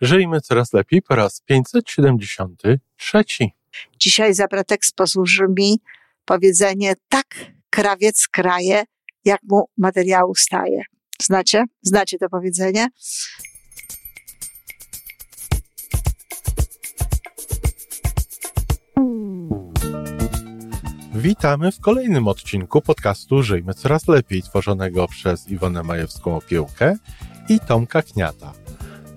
Żyjmy coraz lepiej po raz 573. Dzisiaj za pretekst posłuży mi powiedzenie tak krawiec kraje, jak mu materiału staje. Znacie? Znacie to powiedzenie? Witamy w kolejnym odcinku podcastu Żyjmy Coraz Lepiej, tworzonego przez Iwonę Majewską Opiełkę i Tomka Kniata.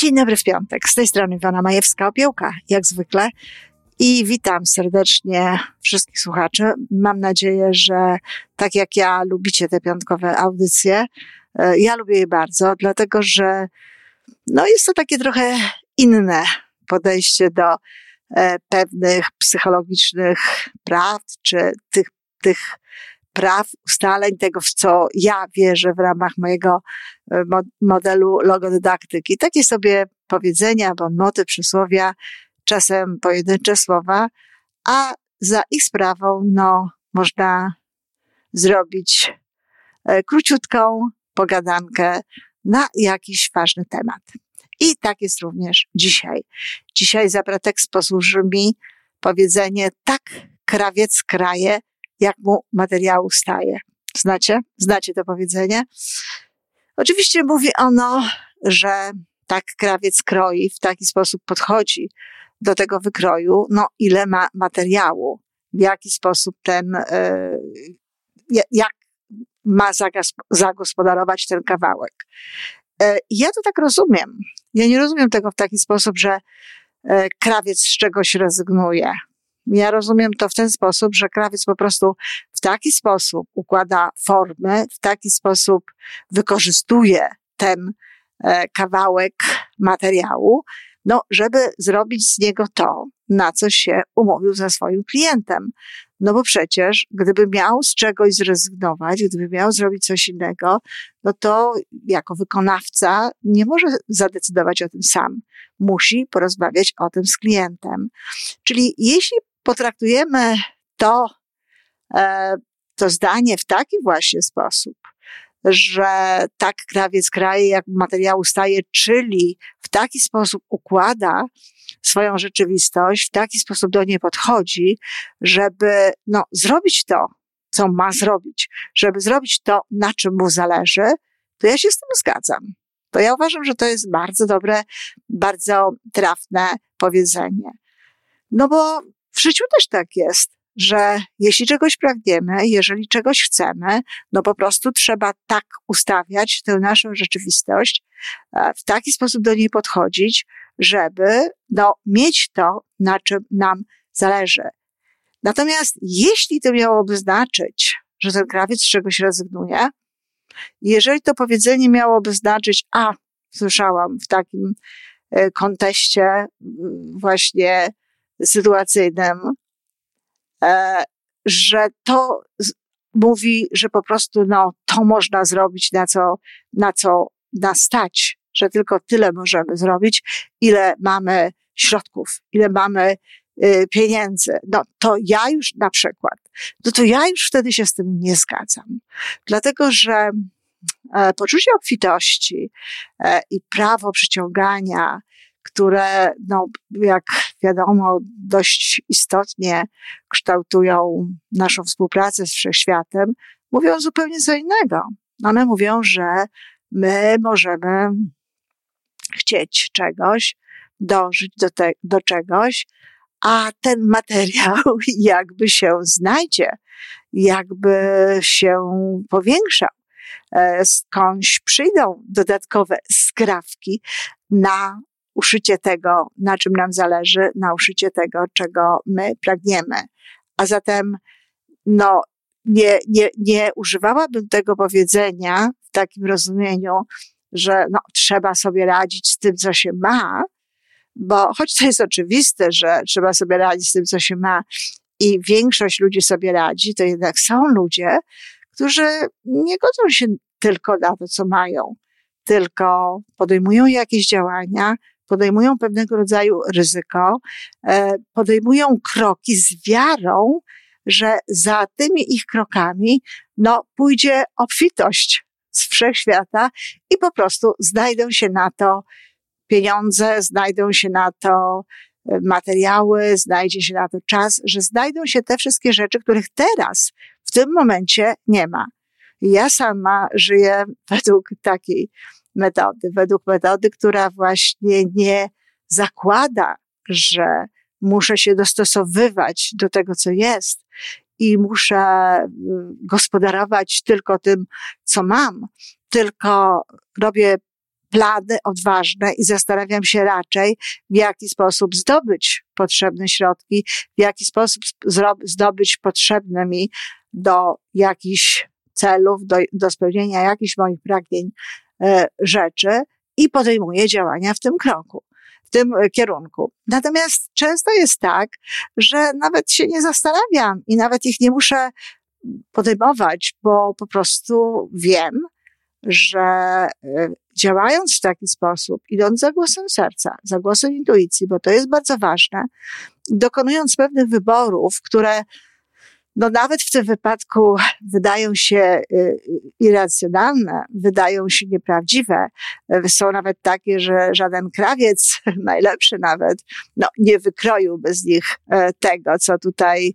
Dzień dobry w piątek. Z tej strony Iwana Majewska-Opiełka, jak zwykle. I witam serdecznie wszystkich słuchaczy. Mam nadzieję, że tak jak ja lubicie te piątkowe audycje, e, ja lubię je bardzo, dlatego że no jest to takie trochę inne podejście do e, pewnych psychologicznych prawd, czy tych, tych praw, ustaleń, tego, w co ja wierzę w ramach mojego e, modelu logodydaktyki. Takie sobie powiedzenia, bonmoty, przysłowia, czasem pojedyncze słowa, a za ich sprawą, no, można zrobić e, króciutką pogadankę na jakiś ważny temat. I tak jest również dzisiaj. Dzisiaj za pretekst posłuży mi powiedzenie tak krawiec kraje, jak mu materiału staje. Znacie? Znacie to powiedzenie? Oczywiście mówi ono, że tak krawiec kroi, w taki sposób podchodzi do tego wykroju, no ile ma materiału, w jaki sposób ten, e, jak ma zagospodarować ten kawałek. E, ja to tak rozumiem. Ja nie rozumiem tego w taki sposób, że e, krawiec z czegoś rezygnuje. Ja rozumiem to w ten sposób, że krawiec po prostu w taki sposób układa formy, w taki sposób wykorzystuje ten kawałek materiału, no, żeby zrobić z niego to, na co się umówił ze swoim klientem. No bo przecież, gdyby miał z czegoś zrezygnować, gdyby miał zrobić coś innego, no to jako wykonawca nie może zadecydować o tym sam. Musi porozmawiać o tym z klientem. Czyli jeśli potraktujemy to, e, to zdanie w taki właśnie sposób, że tak krawiec kraje, jak materiału staje, czyli w taki sposób układa swoją rzeczywistość, w taki sposób do niej podchodzi, żeby no, zrobić to, co ma zrobić, żeby zrobić to, na czym mu zależy, to ja się z tym zgadzam. To ja uważam, że to jest bardzo dobre, bardzo trafne powiedzenie. No bo w życiu też tak jest że jeśli czegoś pragniemy, jeżeli czegoś chcemy, no po prostu trzeba tak ustawiać tę naszą rzeczywistość, e, w taki sposób do niej podchodzić, żeby no, mieć to, na czym nam zależy. Natomiast jeśli to miałoby znaczyć, że ten krawiec z czegoś rezygnuje, jeżeli to powiedzenie miałoby znaczyć, a słyszałam w takim e, konteście właśnie sytuacyjnym, E, że to mówi, że po prostu no, to można zrobić, na co, na co nas stać, że tylko tyle możemy zrobić, ile mamy środków, ile mamy y, pieniędzy. No to ja już na przykład, no to ja już wtedy się z tym nie zgadzam. Dlatego, że e, poczucie obfitości e, i prawo przyciągania które, no, jak wiadomo, dość istotnie kształtują naszą współpracę z wszechświatem, mówią zupełnie co innego. One mówią, że my możemy chcieć czegoś, dążyć do, te, do czegoś, a ten materiał jakby się znajdzie, jakby się powiększał. E, skądś przyjdą dodatkowe skrawki na uszycie tego, na czym nam zależy, na uszycie tego, czego my pragniemy. A zatem, no, nie, nie, nie używałabym tego powiedzenia w takim rozumieniu, że no, trzeba sobie radzić z tym, co się ma, Bo choć to jest oczywiste, że trzeba sobie radzić z tym, co się ma i większość ludzi sobie radzi, to jednak są ludzie, którzy nie godzą się tylko na to, co mają, tylko podejmują jakieś działania, podejmują pewnego rodzaju ryzyko, e, podejmują kroki z wiarą, że za tymi ich krokami, no, pójdzie obfitość z wszechświata i po prostu znajdą się na to pieniądze, znajdą się na to e, materiały, znajdzie się na to czas, że znajdą się te wszystkie rzeczy, których teraz, w tym momencie nie ma. Ja sama żyję według takiej metody, według metody, która właśnie nie zakłada, że muszę się dostosowywać do tego, co jest i muszę mm, gospodarować tylko tym, co mam, tylko robię plany odważne i zastanawiam się raczej, w jaki sposób zdobyć potrzebne środki, w jaki sposób zdobyć potrzebne mi do jakichś celów, do, do spełnienia jakichś moich pragnień rzeczy i podejmuję działania w tym kroku w tym e, kierunku. Natomiast często jest tak, że nawet się nie zastanawiam i nawet ich nie muszę podejmować, bo po prostu wiem, że e, działając w taki sposób, idąc za głosem serca, za głosem intuicji, bo to jest bardzo ważne, dokonując pewnych wyborów, które no nawet w tym wypadku wydają się y, irracjonalne, wydają się nieprawdziwe. Są nawet takie, że żaden krawiec, najlepszy nawet, no, nie wykroiłby z nich tego, co tutaj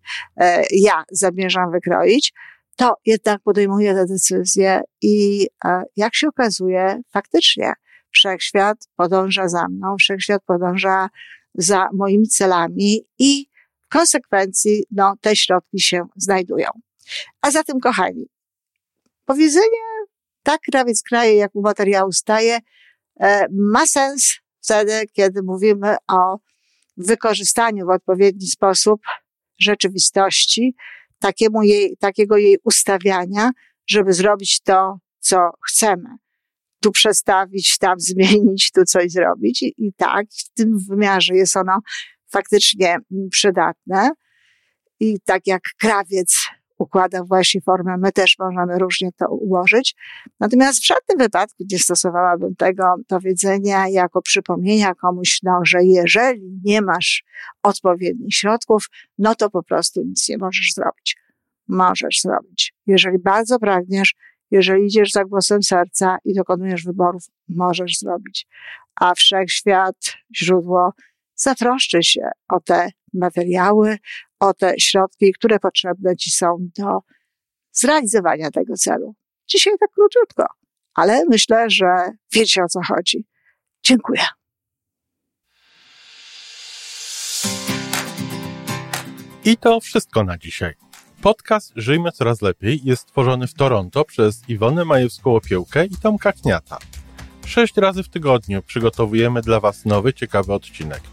ja zamierzam wykroić to jednak podejmuję te decyzje i jak się okazuje, faktycznie wszechświat podąża za mną, wszechświat podąża za moimi celami i konsekwencji no, te środki się znajdują. A zatem, kochani, powiedzenie tak krawiec kraje, jak u materiału staje, e, ma sens wtedy, kiedy mówimy o wykorzystaniu w odpowiedni sposób rzeczywistości, takiemu jej, takiego jej ustawiania, żeby zrobić to, co chcemy. Tu przestawić, tam zmienić, tu coś zrobić. I, i tak, w tym wymiarze jest ono faktycznie przydatne. I tak jak krawiec układa właśnie formę, my też możemy różnie to ułożyć. Natomiast w żadnym wypadku nie stosowałabym tego powiedzenia jako przypomnienia komuś, no, że jeżeli nie masz odpowiednich środków, no to po prostu nic nie możesz zrobić. Możesz zrobić. Jeżeli bardzo pragniesz, jeżeli idziesz za głosem serca i dokonujesz wyborów, możesz zrobić. A wszechświat, źródło zatroszczy się o te materiały, o te środki, które potrzebne Ci są do zrealizowania tego celu. Dzisiaj tak króciutko, ale myślę, że wiecie o co chodzi. Dziękuję. I to wszystko na dzisiaj. Podcast Żyjmy Coraz Lepiej jest stworzony w Toronto przez Iwonę Majewską-Opiełkę i Tomka Kniata. Sześć razy w tygodniu przygotowujemy dla Was nowy, ciekawy odcinek.